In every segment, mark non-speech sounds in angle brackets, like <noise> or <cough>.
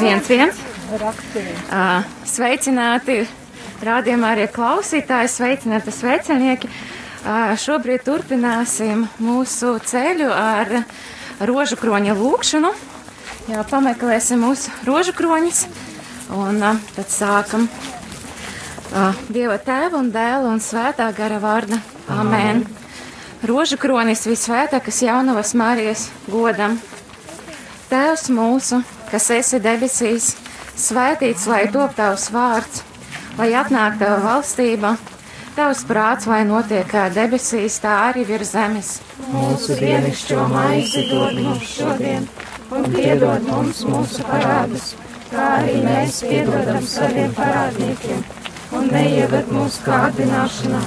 Viens, viens. Uh, sveicināti, rādījumā arī klausītāji, sveicināti sveicinieki. Uh, šobrīd turpināsim mūsu ceļu ar rožu kroņa lūkšanu. Jā, pameklēsim mūsu rožu kroņus un uh, tad sākam Dieva tēva un dēla un svētā gara vārda. Amen. Rožu kronis visvētākas jaunavas Marijas godam. Tēvs mūsu, kas esi debesīs, Svētīts, lai top tavs vārds, lai atnāk tava valstība, tavs prāts, lai notiek kā debesīs, tā arī virs zemes. Mūsu dienascho maizi dod mums šodien, un piedod mums mūsu parādus, kā arī mēs piedodam saviem parādniekiem, un neieved mūsu kārdināšanā,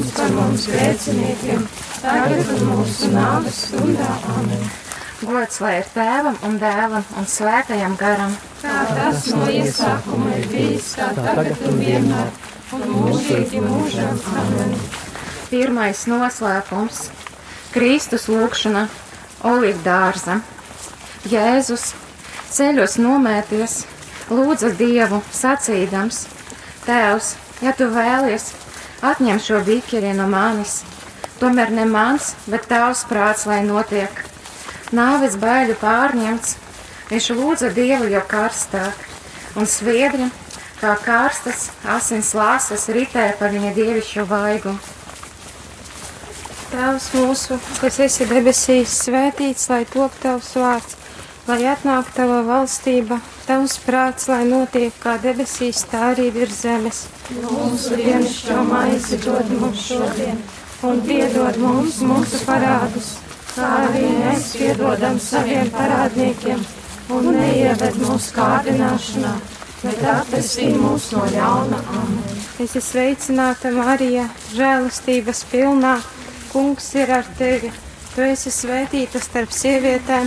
lūdz par mums grēciniekiem, tagad un mūsu nāves stundā. Amen. Gods lai ir tēvam un dēlam un svētajam garam. Kā tas no iesākuma ir bijis, tā tagad un vienmēr, un mūžīgi mūžam. Amen. Pirmais noslēpums - Kristus lūkšana Olivdārza. Jēzus ceļos nomēties, lūdza Dievu sacīdams: Tēvs, ja tu vēlies, atņem šo bikeri no manis, tomēr ne mans, bet tavs prāts, lai notiek. Nāves baiļu pārņemts, viņš lūdza Dievu jau karstāk, un sviedri, kā karstas asins lāsas, ritēja pa viņa dievišķo vaigu. Tēvs mūsu, kas esi debesīs, svētīts, lai top tavs vārds, lai atnāk tava valstība, tavs prāts, lai notiek kā debesīs, tā arī virs zemes. Mūsu dienascho maizi dod mums šodien, un piedod mums mūsu parādus kā arī mēs piedodam saviem parādniekiem, un neieved mūsu kārdināšanā, bet atvestī mūs no ļauna. Amen. Es esmu sveicināta, Marija, žēlastības pilnā. Kungs ir ar tevi. Tu esi svētīta starp sievietēm,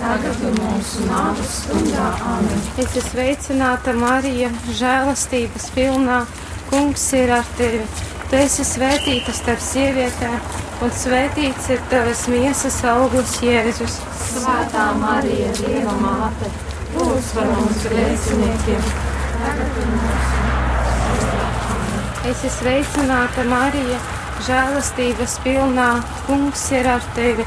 tagad un mūsu nāves stundā. Amen. Es esmu sveicināta Marija, žēlastības pilnā. Kungs ir ar tevi. Tu esi svētīta starp sievietēm, un svētīts ir tavas miesas augurs Jēzus. Svētā Marija, Dieva māte, lūdz par mums grēciniekiem, Es esmu sveicināta Marija, žēlastības pilnā. Kungs ir ar tevi.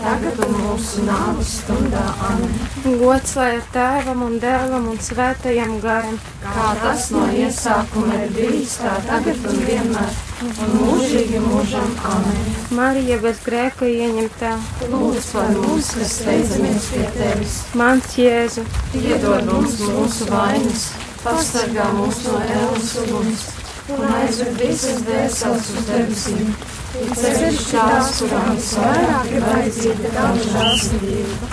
tagad un mūsu nāves stundā. Amen. Gods lai ir tēvam un dēlam un svētajam garam. Kā tas no iesākuma ir bijis, tā tagad un vienmēr, un mūžīgi mūžam. Amen. Marija bez grēka ieņemtā. Lūdz par mums, kas steidzamies pie tevis. Mans Jēzu, Piedod mums mūsu vainas, pasargā mūs no ēlas uguns un aizved visas dvēseles uz debesīm. Ir ceļš tās, kurām visvairāk ir vajadzīga tava žēlsirdība.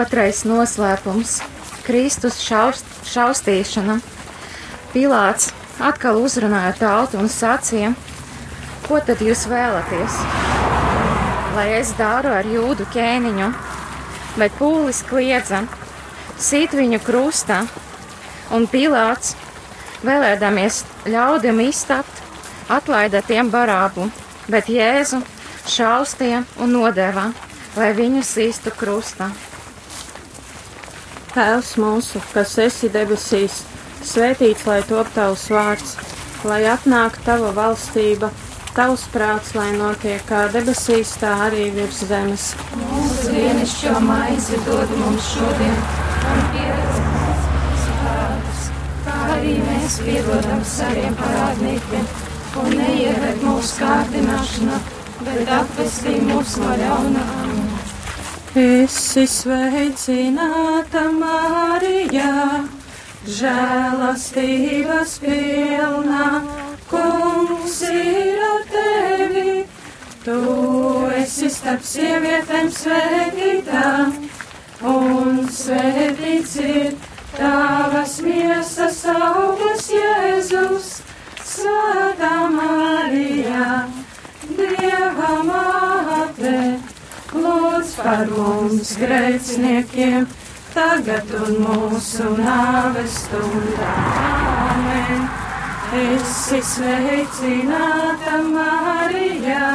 Otrais noslēpums - Kristus šaust, šaustīšana. Pilāts atkal uzrunāja tautu un sacīja, ko tad jūs vēlaties? Lai es daru ar jūdu ķēniņu, bet pūlis kliedza, sit viņu krustā, un Pilāts, vēlēdamies ļaudim iztapt, atlaida tiem barābu, bet Jēzu šaustīja un nodeva, lai viņu sīstu krustā. Tēvs mūsu, kas esi debesīs, svētīts lai top tavs vārds, lai atnāk tava valstība, tavs prāts, lai notiek kā debesīs, tā arī virs zemes. Mūsu dienascho maizi dod mums šodien, un piedod mēs piedodam saviem parādniekiem, un neieved mūsu kārdināšanā, bet atvestī mūs no. Amen. Esi sveicināta Marijā, žēlastības pilnā, kungs ir ar tevi. Tu esi starp sievietēm svētītā, un svētīts ir tavas miesas augurs Jēzus, Svētā Marijā, Dieva māte lūdz par mums grēciniekiem, tagad un mūsu nāves stundā. Amen. Esi sveicināta Marijā,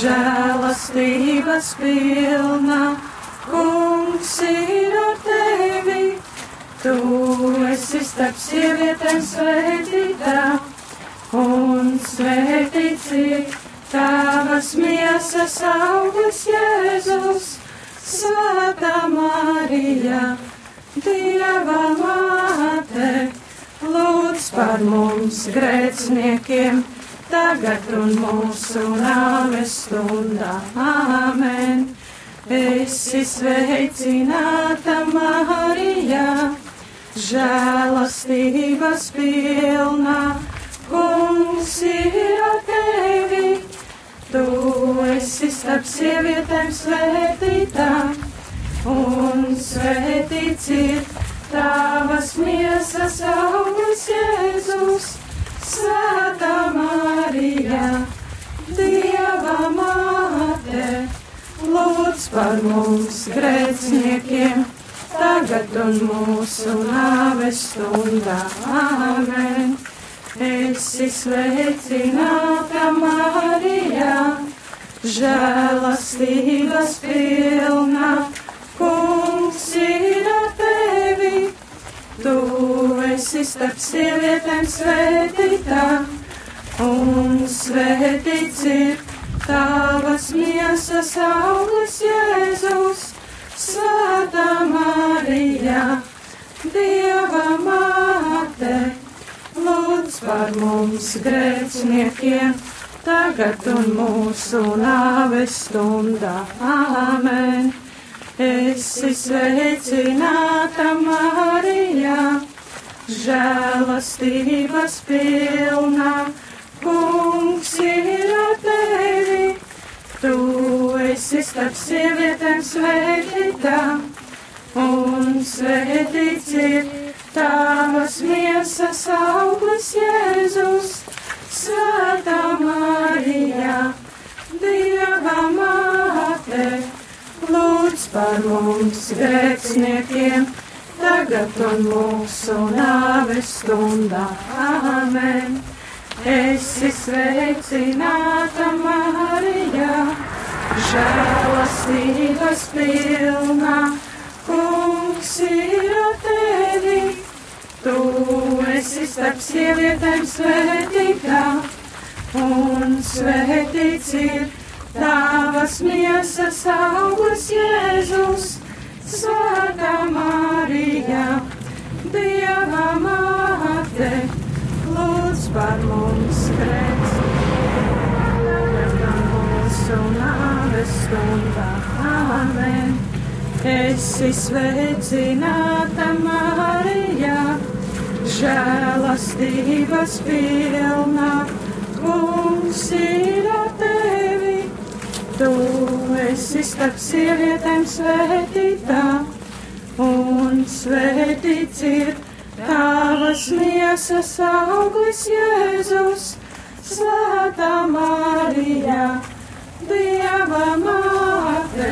žēlastības pilna, kungs ir ar tevi. Tu esi starp sievietēm svētītā, un svētīts ir Tavas miesas augurs Jēzus, Svētā Marija, Dieva māte, lūdz par mums grēciniekiem, tagad un mūsu nāves stundā. Āmen! Esi sveicināta Marija, žēlastības pilnā, kungs ir ar tevi! Tu esi starp sievietēm svētītā, un svētīts ir tavas miesas augurs Jēzus, Svētā Marija, Dieva māte, lūdz par mums grēciniekiem, tagad un mūsu nāves stundā. Āmen! Esi sveicināta Marijā, žēlastības pilna, kungs ir ar tevi. Tu esi starp sievietēm svētītā, un svētīts ir tavas miesas auglis Jēzus, Svētā Marija, Dieva māte, lūdz par mums grēciniekiem, tagad un mūsu nāves stundā. Āmen! Esi sveicināta Marija, žēlastības pilna, kungs ir ar tevi, tu esi starp sievietēm svētītā, un svētīts ir tavas miesas auglis Jēzus, Svētā Marija, Dieva māte lūdz par mums grēciniekiem, tagad un mūsu nāves stundā. Āmen! Esi sveicināta Marija, žēlastības pilna, kungs ir tevi, tu esi starp sievietēm svētītā, un svētīts ir Tavas miesas augurs Jēzus, Svētā Marija, Dieva māte, lūdz par mums grēks. Mūsu nāves stundā, amen. Esi sveicināta Marija, žēlastības pilna, kungs ir ar tevi. Tu esi starp sievietēm svētītā, un svētīts ir tavas miesas auglis Jēzus, Svētā Marija, Dieva māte,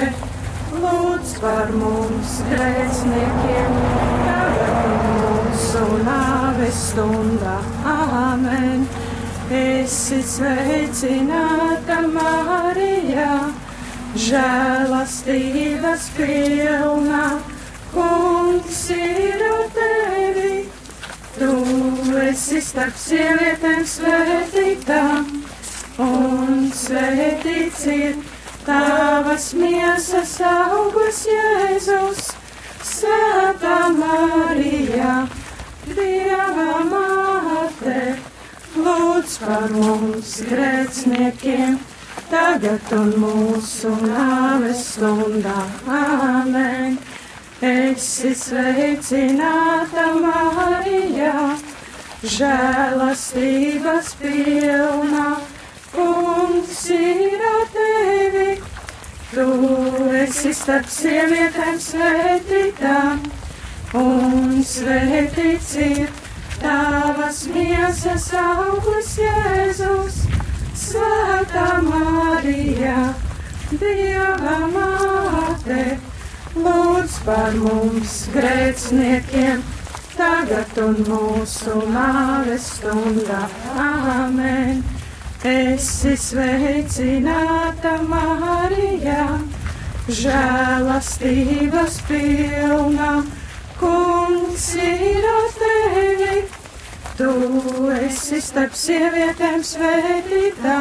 lūdz par mums grēciniekiem, tagad mūsu nāves stundā. Āmen! Esi sveicināta Marija, žēlastības pilna, kungs ir ar tevi. Tu esi starp sievietēm svētītā, un svētīts ir tavas miesas augurs Jēzus, Svētā Marija, Dieva māte lūdz par mums grēciniekiem, tagad un mūsu nāves stundā. Āmen! Esi sveicināta Marija, žēlastības pilna, kungs ir ar tevi. Tu esi starp sievietēm svētītā, un svētīts ir Tavas miesas augurs Jēzus, Svētā Marija, Dieva māte, lūdz par mums grēciniekiem, tagad un mūsu nāves stundā. Āmen! Esi sveicināta Marija, žēlastības pilna kungs ir ar tevi. Tu esi starp sievietēm svētītā,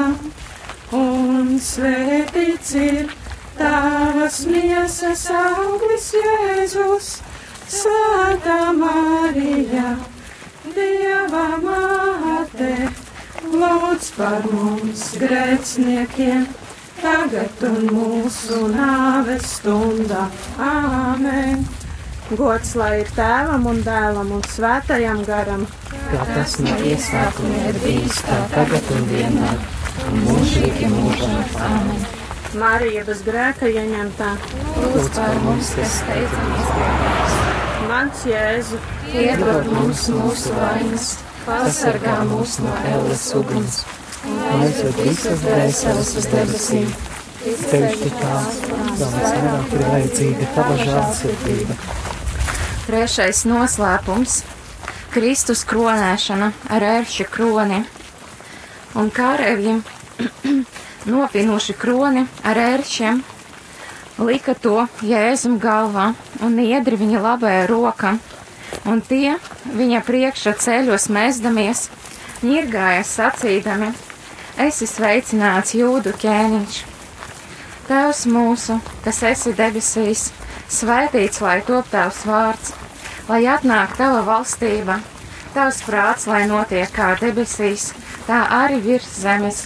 un svētīts ir tavas miesas auglis Jēzus, Svētā Marija, Dieva māte, lūdz par mums grēciniekiem, tagad un mūsu nāves stundā. Āmen! Gods lai ir tēvam un dēlam un svētajam garam. Kā tas no iesākuma ir bijis, tā tagad un vienmēr, un mūžīgi mūžam. Amen. Marija bez grēka ieņemtā. Lūdz par mums, kas steidzamies mums. Mans Jēzu, Iedod mums mūsu vainas, pasargā mūs no elles uguns. Un aizved visas dvēseles uz debesīm. Tik tās, vēl mēs vairāk ir vajadzīga tava žēlsirdība. Trešais noslēpums - Kristus kronēšana ar ērša kroni. Un kārēvji <clears throat> nopinuši kroni ar ēršiem, lika to Jēzum galvā un iedri viņa labajā rokā, Un tie viņa priekšā ceļos mēsdamies, ņirgājas sacīdami, esi sveicināts jūdu ķēniņš. Tēvs mūsu, kas esi debesīs, svētīts lai top tavs vārds, lai atnāk tava valstība, tavs prāts, lai notiek kā debesīs, tā arī virs zemes.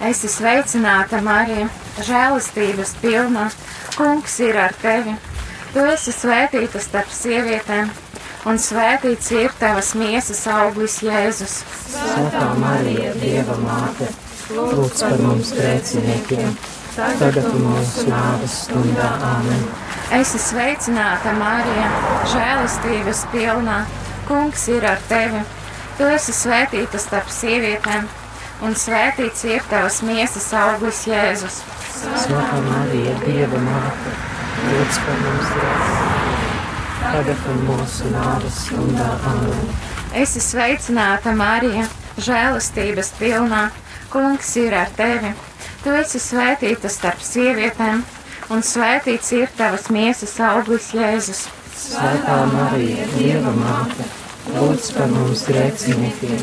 Esi sveicināta, Marija, žēlastības pilnā, kungs ir ar tevi. Tu esi svētīta starp sievietēm, un svētīts ir tavas miesas auglis Jēzus. Svētā Marija, Dieva māte, lūdz par mums grēciniekiem, tagad mūsu nāves stundā amen. Esi sveicināta, Marija, žēlastības pilnā, kungs ir ar tevi. Tu esi svētīta starp sievietēm, un svētīts ir tavas miesas auglis Jēzus. Svētā Marija, Dieva māte, lūdz par mums grēciniekiem, tagad un mūsu nāves stundā amen. Esi sveicināta, Marija, žēlastības pilnā, kungs ir ar tevi. Tu esi svētīta starp sievietēm, un svētīts ir tavas miesas auglis Jēzus. Svētā Marija, Dieva māte, lūdz par mums grēciniekiem,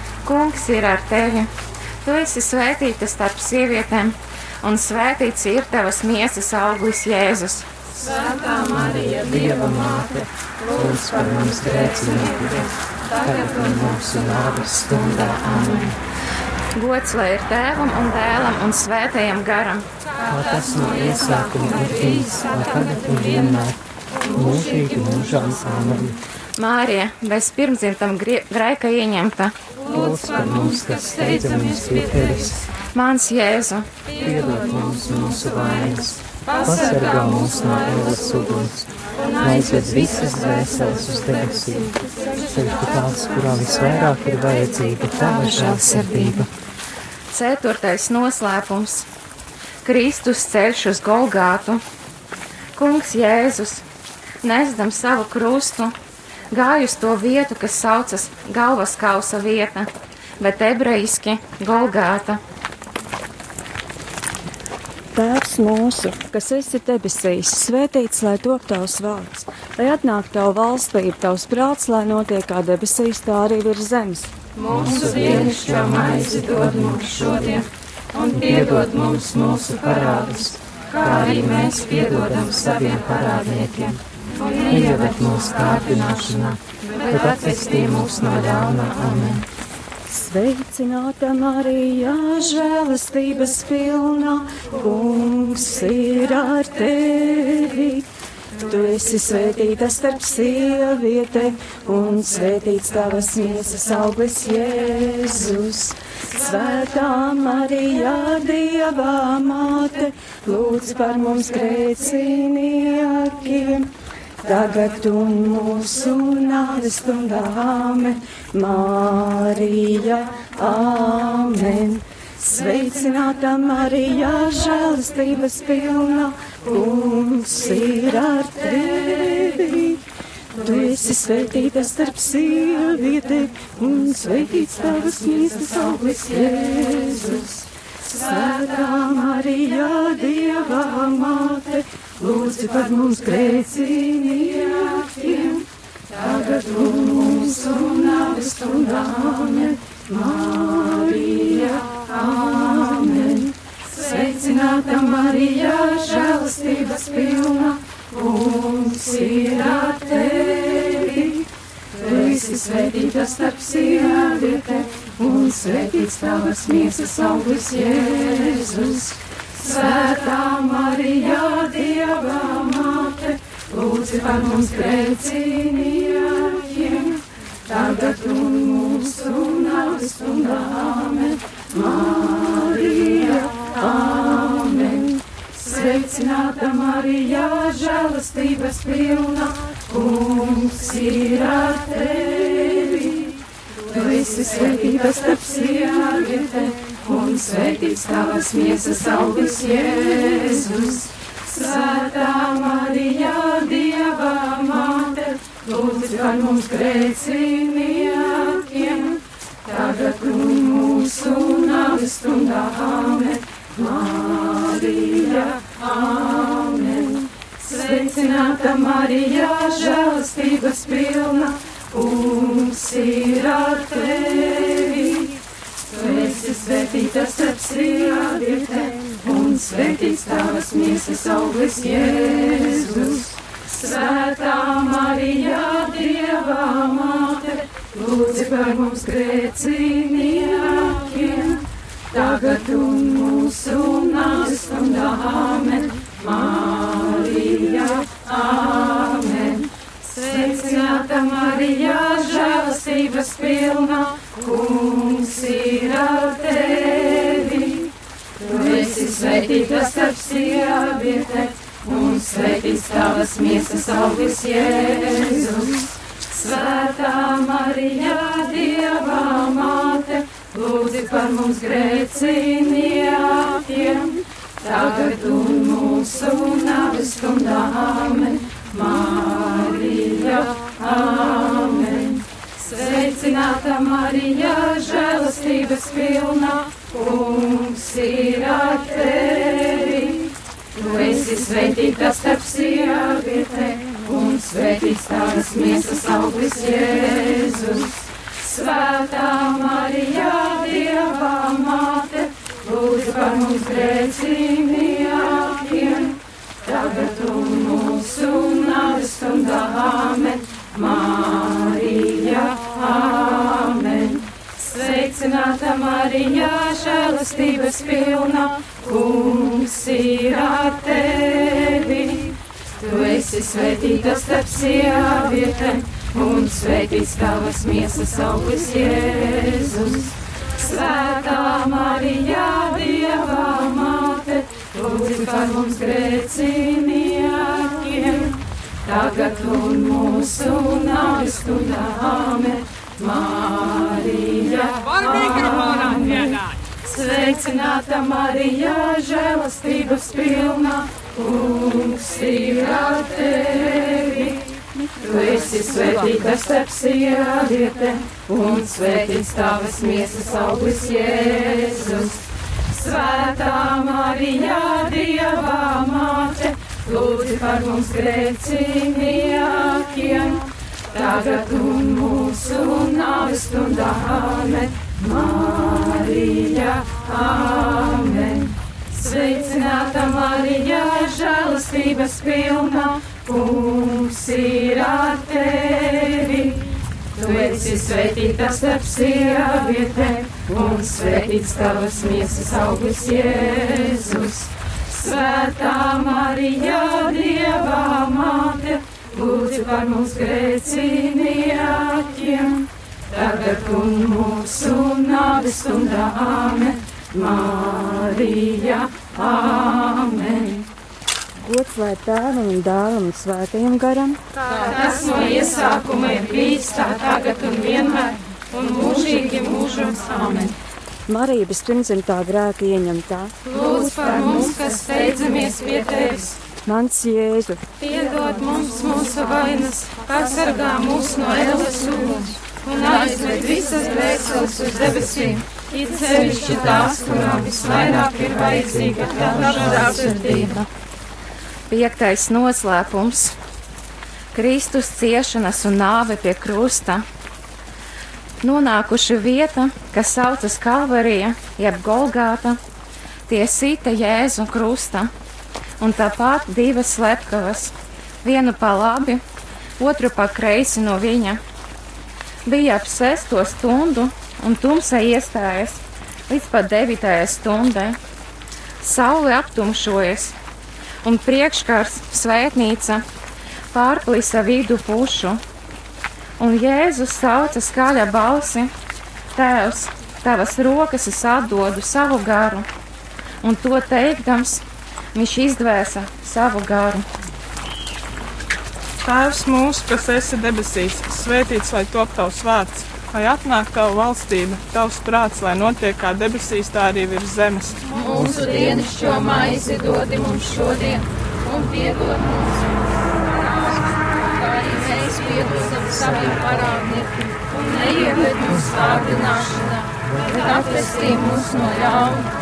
kungs ir ar tevi. Tu esi svētīta starp sievietēm, un svētīts ir tavas miesas auglis Jēzus. Svētā Marija, Dieva māte, lūdz par mums grēciniekiem, tagad un mūsu nāves stundā amen. Gods lai ir tēvam un dēlam un svētajam garam. Kā tas no iesākuma ir bijis, tagad un vienmēr, mūžīgi mūžām amen. Mārija, bez pirmdzimtam grēka ieņemta, Lūdz par mums, kas steidzamies pie tevis, mans Jēzu, piedod mums mūsu vainas, pasargā mūs no ēlas uguns. Un aizved visas dvēseles uz debesīm. Ceļš tās, kurā visvairāk ir vajadzīga tava žēlsirdība. ceturtais noslēpums - Kristus ceļš uz Golgātu. Kungs Jēzus, nesdam savu krustu, gāja uz to vietu, kas saucas galvas kausa vieta, bet ebrejiski Golgāta. Tēvs mūsu, kas esi debesīs, svētīts lai top tavs vārds, lai atnāk tava valstība, tavs prāts, lai notiek kā debesīs, tā arī virs zemes. Mūsu dienascho maizi dod mums šodien, un piedod mums mūsu parādus, kā arī mēs piedodam saviem parādniekiem. Neieved mūsu kārdināšanā, bet atvestī mūs no ļaunā. Amen! Sveicināta Marija, žēlastības pilna, kungs ir ar tevi. Tu esi svētīta starp sievietēm, un svētīts tavas miesas auglis Jēzus. Svētā Marija, Dieva māte, lūdz par mums grēciniekiem, tagad un mūsu nāves stundā, amen, Marija, amen. Sveicināta Marija, žēlastības pilna, kungs ir ar tevi. Tu esi svētīta starp sievietēm, un svētīts tavas miesas auglis Jēzus. Svētā Marija, Dieva māte, lūdzi par mums grēciniekiem, tagad mūsu nāves stundā, Marija, amen. Sveicināta Marija, žēlastības pilna, kungs ir tevi. Tu esi svētīta starp sievietēm, un svētīts tavas miesas auglis Jēzus. Svētā Marija, Dieva māte, lūdzi par mums grēciniekiem, tagad un mūsu nāves stundā, amen, Marija, amen. Sveicināta Marija, žēlastības pilna, kungs ir ar tevi. Tu esi svētīta starp sievietēm, un svētīts tavas miesas auglis Jēzus. Svētā Marija, Dieva māte, lūdz par mums grēciniekiem, tagad un mūsu nāves stundā, amen, Marija, amen. Sveicināta Marija, žēlastības pilna, kungs ir ar tevi. Svētīta starp sievietēm, un svētīts tavas miesas auglis Jēzus. Svētā Marija, Dieva māte, lūdzi par mums grēciniekiem, tagad un mūsu nāves stundā, amen, Marija, amen. Sveicināta Marija, žēlastības pilna, kungs ir ar tevi. Tu esi svētīta starp sievietēm, un svētīts tavas miesas auglis Jēzus. Svētā Marija, Dieva māte, lūdzi par mums grēciniekiem, tagad un mūsu nāves stundā, amen, Marija, amen. Sveicināta Marija, žēlastības pilna, kungs ir ar tevi. Tu esi svētīta starp sievietēm, un svētīts tavas miesas auglis Jēzus. Svētā Marija, Dieva māte, lūdz par mums grēciniekiem, tagad un mūsu nāves stundā, amen, Marija, amen. Sveicināta Marija, žēlastības pilna, kungs ir ar tevi. Tu esi svētīta starp sievietēm, un svētīts tavas miesas auglis Jēzus. Svētā Marija, Dieva māte, lūdzi par mums grēciniekiem, tagad un mūsu nāves stundā, amen, Marija. Amen. Sveicināta Marija, žēlastības pilna, kungs ir ar tevi. Tu esi svētīta starp sievietēm, un svētīts tavas miesas auglis Jēzus. Svētā Marija, Dieva māte, lūdzi par mums grēciniekiem, tagad mūsu nāves stundā, amen, Marija, Āmen. Sveicināta Marija, žēlastības pilna, kungs ir ar tevi. Tu esi svētīta starp sievietēm, un svētīts tavas miesas augurs Jēzus. Svētā Marija, Dieva māte, lūdzu par mums grēciniekiem, tagad un mūsu nāves stundā āmen. Marija, āmen. Gods lai tēvam un dēlam un svētajam garam. Tas no iesākuma ir bijis tā tagad un vienmēr, un mūžīgi mūžos āmen. Marija bezpirmdzimtā grēka ieņemtā. Lūdz par mums, kas steidzamies pie tevis. Mans Jēzu, Piedod mums mūsu vainas, Pasargā mūs no ēlas uguns un aizved visas dvēseles uz debesīm. It sevišķi tās, kurām visvairāk ir vajadzīga tava žēlsirdība. Piektais noslēpums - Kristus ciešanas un nāve pie krusta. Nonākuši vieta, kas saucas Kalvarija, jeb Golgāta, tie sita Jēzu krusta, un tāpat divas slepkavas, vienu pa labi, otru pa kreisi no viņa. Bija ap sesto stundu, un tumsa iestājas līdz pat devītajai stundai. Saule aptumšojas, un priekškars svētnīca pārplisa vidu pušu. Un Jēzus sauca skaļa balsi: Tēvs, tavas rokas es atdodu savu garu, un to teikdams, viņš izdvēsa savu garu. Tēvs mūsu, kas esi debesīs, svētīts lai top tavs vārds, lai atnāk tava valstība, tavs prāts, lai notiek kā debesīs, tā arī virs zemes. Mūsu dienascho maizi dod mums šodien, un piedod mums, kā arī mēs piedodam saviem parādniekiem, un neieved mūsu kārdināšanā, bet atvestī mūs no ļauna.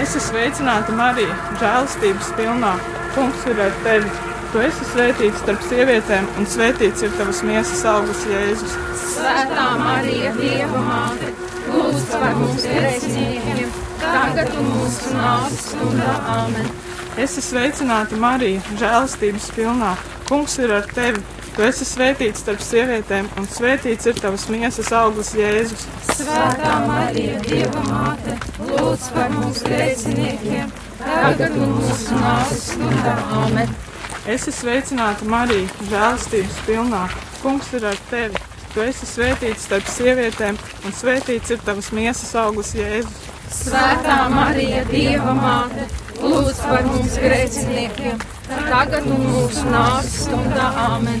Es esmu sveicināta Marija, žēlastības pilnā. Kungs ir ar tevi. Tu esi svētīts starp sievietēm, un svētīts ir tavas miesas augurs Jēzus. Svētā Marija, Dieva māte, lūdz par mums grēciniekiem, tagad mūsu nāves stundā āmen. Es esmu sveicināta Marija, žēlastības pilnā. Kungs ir ar tevi. Tu esi svētīts starp sievietēm, un svētīts ir tavas miesas augurs Jēzus. Svētā Marija, Dieva māte, lūdz par mums grēciniekiem, tagad un mūsu nāves stundā āmen. Es esmu sveicināta Marija, žēlastības pilnā. Kungs ir ar tevi. Tu esi svētīts starp sievietēm, un svētīts ir tavas miesas augurs Jēzus. Svētā Marija, Dieva māte, lūdz par mums grēciniekiem, tagad un mūsu nāves stundā āmen.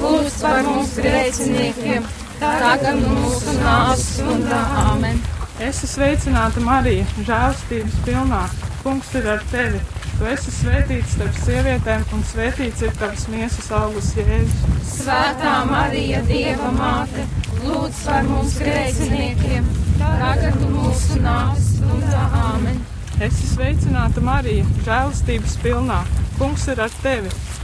lūdz par mums grēciniekiem, tagad mūsu nāves stundā āmen. Es esmu sveicināta Marija, žēlastības pilnā. Kungs ir ar tevi. Tu esi svētīts starp sievietēm, un svētīts ir tavas miesas augurs Jēzus. Svētā Marija, Dieva māte, lūdz par mums grēciniekiem, tagad mūsu nāves stundā āmen. Es esmu sveicināta Marija, žēlastības pilnā. Kungs ir ar tevi.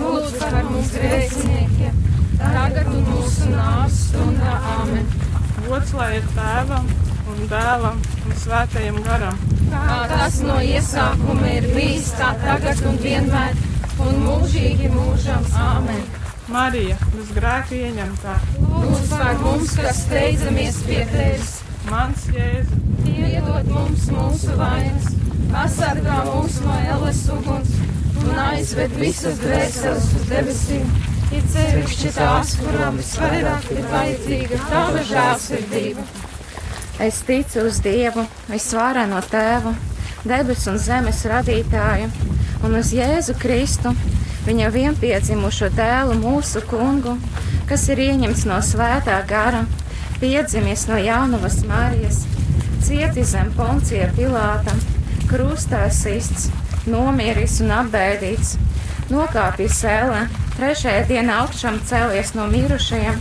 lūdz par mums grēciniekiem, tagad un mūsu nāves stundā. Āmen. Gods lai ir tēvam un dēlam un svētajam garam. Kā tas no iesākuma ir bijis, tā tagad un vienmēr, un mūžīgi mūžam. Āmen. Marija, bez grēka ieņemtā, Lūdz par mums, kas steidzamies pie tevis. mans jēzus, Iedod mums mūsu vainas, pasargā mūs no ēles uguns un aizved visas dvēseles uz debesīm. Ir cevišķi tās, kurām visvairāk ir vajadzīga tava žēlsirdība. Es ticu uz Dievu, visvareno tēvu, debesu un zemes radītāju, un uz Jēzu Kristu, viņa vienpiedzimušo dēlu, mūsu kungu, kas ir ieņemts no svētā gara, piedzimis no jaunavas Marijas, cietis zem poncija Pilāta, krustā sists, nomiris un apbēdīts, nokāpis sēlē, trešajā dienā augšām cēlies no mirušajiem,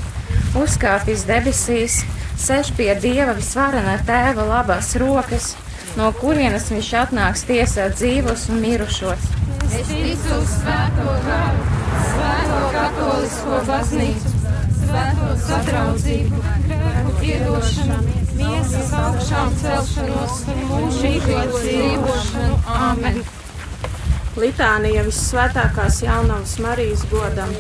uzkāpis debesīs, sēž pie Dieva visvarenā tēva labās rokas, no kurienes viņš atnāks tiesāt dzīvos un mirušos. Es ticu uz svēto garu, svēto katolisko baznīcu, svēto sadraudzību, grēku piedošanu, miesas augšām celšanos un mūžīgo dzīvošanu. Āmen! Litānija visvētākās jaunavas Marijas godam.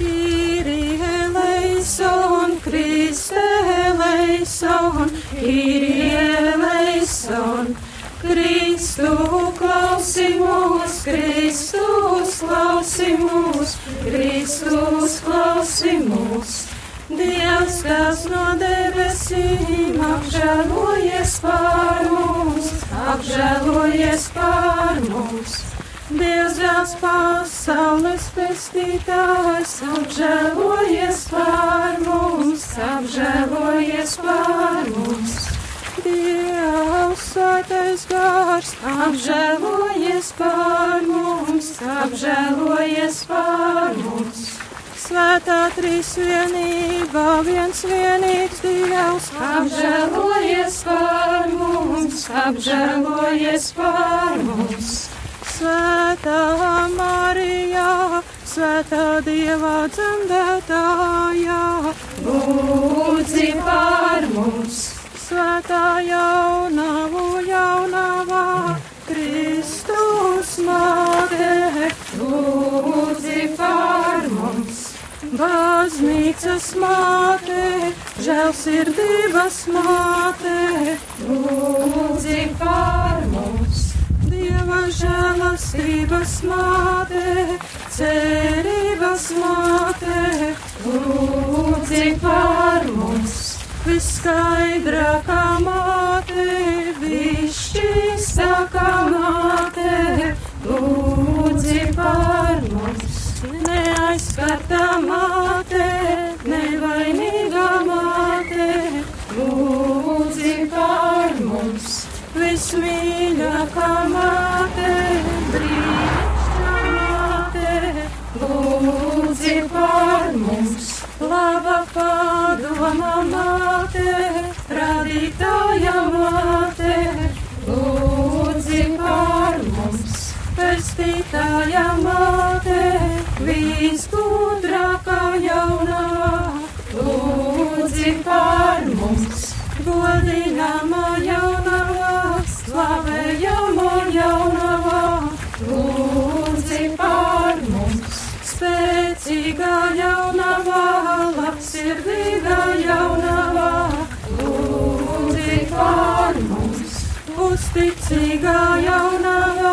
Kyrie eleison, Kriste eleison, Kyrie eleison. Kristu klausimus, Kristus klausimus, Kristus klausimus. Dievs, kas no debesīm apžēlojies pār mums, apžēlojies pār mums. Dievs pasaules pestītājs, apžēlojies pār mums, apžēlojies pār mums. Dievs svētais gars, apžēlojies pār mums, apžēlojies pār mums. Svētā trīsvienība, viens vienīgs Dievs, apžēlojies pār mums, apžēlojies pār mums. Svētā Marijā, Svētā Dieva dzemdētājā, lūdzi pār mums. Svētā jaunavo jaunavā, Kristus māte, lūdzi pār mums. Baznīcas māte, žēlsirdības māte, lūdzi pār mums. Žēlastības māte, cerības māte, lūdzi pār mums. Viskaidrākā māte, višķīstākā māte, lūdzi pār mums. Neaizskartā māte, Uzticīgā jaunavā,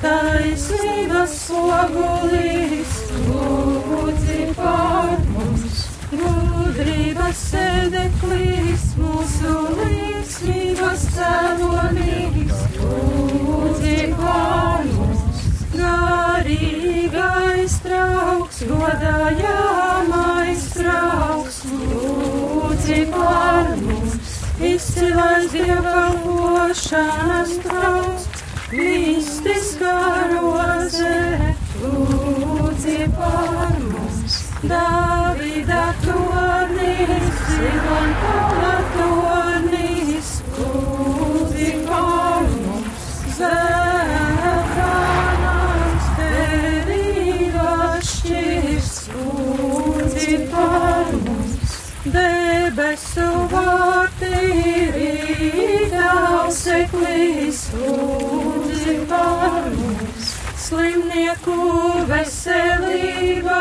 taisnības slogulīs, lūdzi pār mums. Gudrības sēdeklīs, mūsu līdzsvības cēlonīs, lūdzi pār mums. Garīgais trauks, godājāmais trauks, lūdzi pār mums. Izcilais dievalpošanas trauks, mistiskā roze, lūdzi pār mums. Dāvida tornis, Silon kala tornis, lūdzi par mums. Zeltānams tevi atšķirs, lūdzi par mums. Debesu vārti Slimnieku veselībā,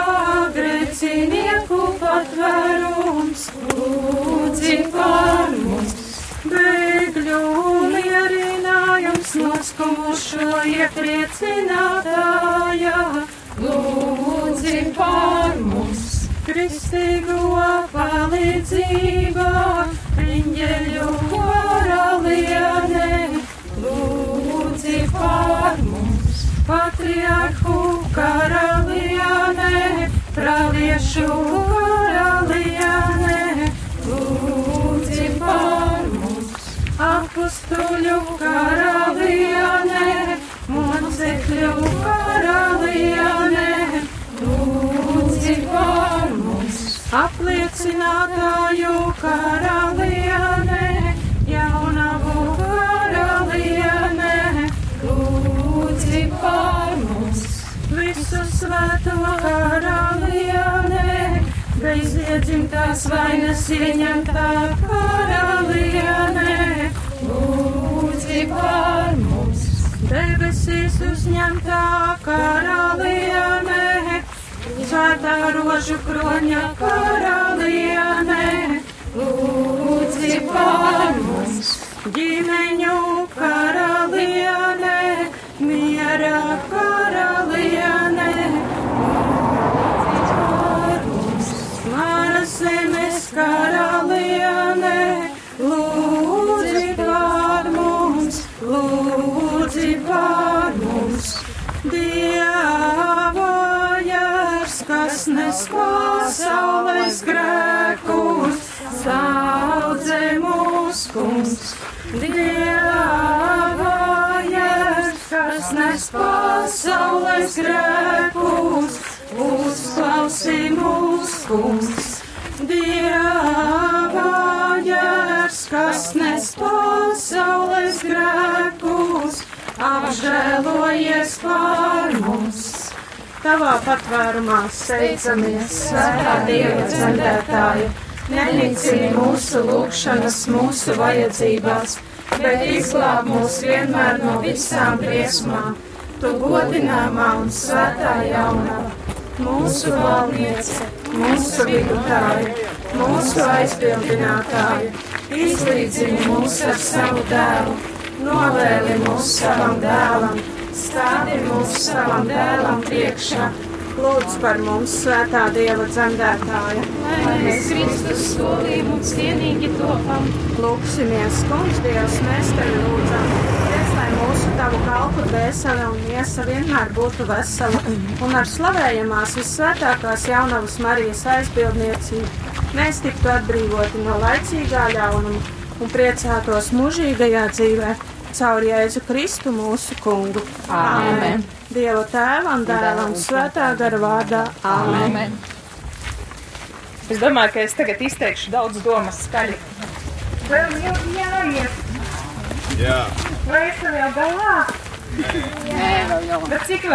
grēcinieku patvērums, lūdzi par mums. Bēgļu mierinājums noskumušo iepriecinātājā, lūdzi par mums. Kristīgo palīdzībā, riņģeļu karalienē, lūdzi par mums. Patriarhu karalienē, praviešu karalienē, lūdzi par mums. Apustuļu karalienē, mocekļu karalienē, lūdzi par mums. Apliecinātāju karalienē, Visu svēto karalienē, bezdiedzimtās vainas ieņemtā karalienē, lūdzi par mums. Debesīs uzņemtā karalienē, svētā rožu kroņa karalienē, lūdzi par mums. Ģimeņu karalienē, miera karalienē, zemes karalienē, lūdzi par mums, lūdzi par mums. Dieva jērs, kas nes pasaules grēkus, saudzē mūs kungs. Dieva jērs, kas nes pasaules grēkus, uzklausī mūs kungs. Dieva jērs, kas nes pasaules grēkus, apžēlojies par mums. Tavā patvērumā steidzamies, svētā Dieva dzemdētāja, nenicini mūsu lūgšanas, mūsu vajadzībās, bet izglāb mūs vienmēr no visām briesmām. Tu godināmā un svētā jaunava, mūsu valniece, mūsu vidutāja, mūsu aizbildinātāja, izlīdzini mūs ar savu dēlu, novēli mūs savam dēlam, stādi mūs savam dēlam priekšā. Lūdz par mums, svētā Dieva dzemdētāja. Lai mēs Kristus solījām un cienīgi topam. Lūksimies, kungs, Dievs, mēs tevi lūdzam. Tavu kalpu dvēsele un miesa vienmēr būtu vesela un ar slavējamās vissvētākās jaunavas Marijas aizbildniecību mēs tiktu atbrīvoti no laicīgā ļaunuma un priecātos mūžīgajā dzīvē caur Jēzu Kristu mūsu kungu. Āmen! Dieva tēvam, dēlam, svētā gara vārdā. Āmen! Amen. Es domāju, ka es tagad izteikšu daudz domas skaļi. Vēl jau jāiet! Jā. Vai esam jau galā? Bet cik vēl